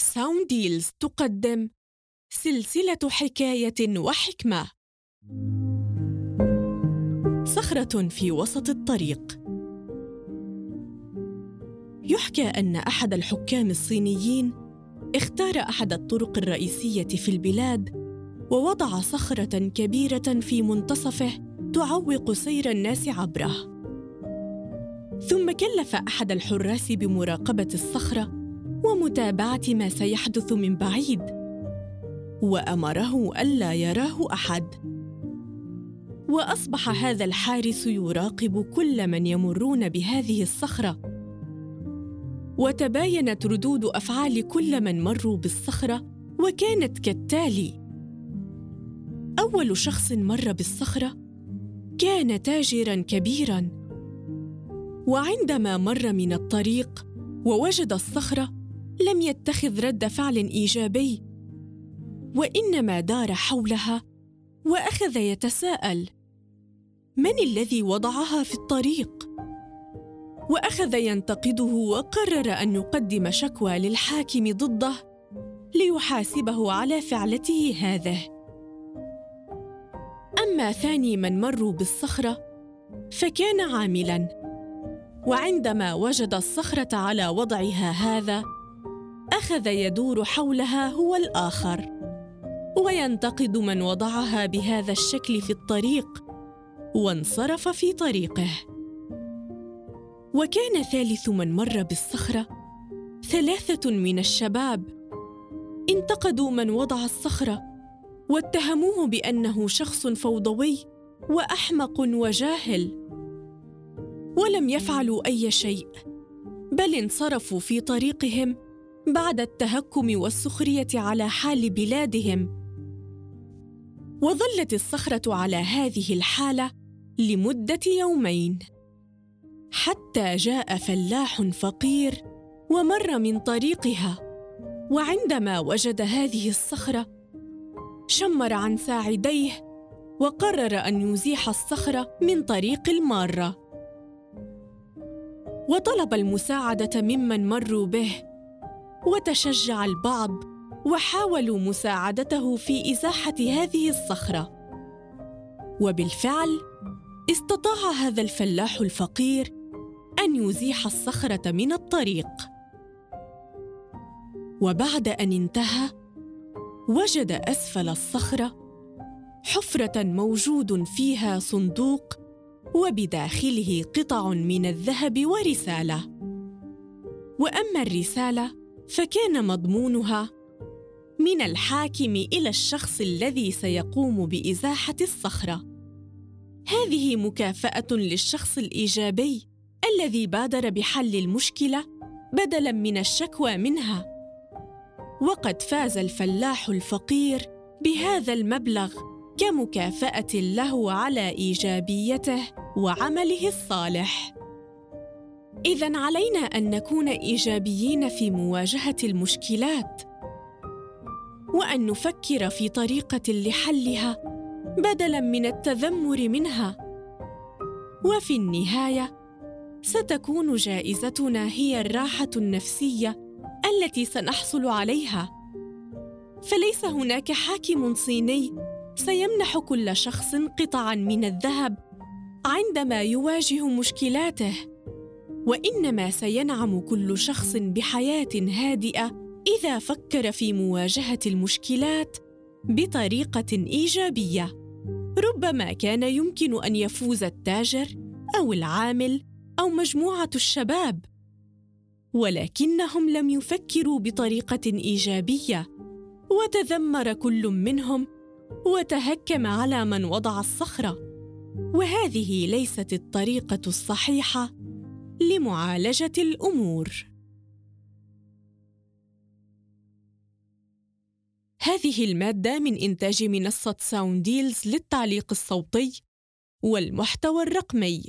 ساونديلز تقدم سلسلة حكاية وحكمة. صخرة في وسط الطريق. يحكى أن أحد الحكام الصينيين اختار أحد الطرق الرئيسية في البلاد ووضع صخرة كبيرة في منتصفه تعوق سير الناس عبره. ثم كلف أحد الحراس بمراقبة الصخرة ومتابعة ما سيحدث من بعيد. وأمره ألا يراه أحد. وأصبح هذا الحارس يراقب كل من يمرون بهذه الصخرة. وتباينت ردود أفعال كل من مروا بالصخرة وكانت كالتالي. أول شخص مر بالصخرة كان تاجرا كبيرا. وعندما مر من الطريق ووجد الصخرة لم يتخذ رد فعل إيجابي وإنما دار حولها وأخذ يتساءل من الذي وضعها في الطريق؟ وأخذ ينتقده وقرر أن يقدم شكوى للحاكم ضده ليحاسبه على فعلته هذه. أما ثاني من مروا بالصخرة فكان عاملا وعندما وجد الصخرة على وضعها هذا أخذ يدور حولها هو الآخر وينتقد من وضعها بهذا الشكل في الطريق وانصرف في طريقه. وكان ثالث من مر بالصخرة ثلاثة من الشباب انتقدوا من وضع الصخرة واتهموه بأنه شخص فوضوي وأحمق وجاهل. ولم يفعلوا أي شيء بل انصرفوا في طريقهم بعد التهكم والسخرية على حال بلادهم. وظلت الصخرة على هذه الحالة لمدة يومين. حتى جاء فلاح فقير ومر من طريقها. وعندما وجد هذه الصخرة شمر عن ساعديه وقرر أن يزيح الصخره من طريق المارة. وطلب المساعدة ممن مروا به وتشجع البعض وحاولوا مساعدته في إزاحة هذه الصخرة. وبالفعل استطاع هذا الفلاح الفقير أن يزيح الصخرة من الطريق. وبعد أن انتهى وجد أسفل الصخرة حفرة موجود فيها صندوق وبداخله قطع من الذهب ورسالة. وأما الرسالة فكان مضمونها من الحاكم إلى الشخص الذي سيقوم بإزاحة الصخرة. هذه مكافأة للشخص الإيجابي الذي بادر بحل المشكلة بدلا من الشكوى منها. وقد فاز الفلاح الفقير بهذا المبلغ كمكافأة له على إيجابيته وعمله الصالح. إذا علينا أن نكون إيجابيين في مواجهة المشكلات وأن نفكر في طريقة لحلها بدلا من التذمر منها. وفي النهاية ستكون جائزتنا هي الراحة النفسية التي سنحصل عليها. فليس هناك حاكم صيني سيمنح كل شخص قطعا من الذهب عندما يواجه مشكلاته. وإنما سينعم كل شخص بحياة هادئة إذا فكر في مواجهة المشكلات بطريقة إيجابية. ربما كان يمكن أن يفوز التاجر أو العامل أو مجموعة الشباب ولكنهم لم يفكروا بطريقة إيجابية. وتذمر كل منهم وتهكم على من وضع الصخرة وهذه ليست الطريقة الصحيحة لمعالجة الأمور. هذه المادة من إنتاج منصة ساونديلز للتعليق الصوتي والمحتوى الرقمي.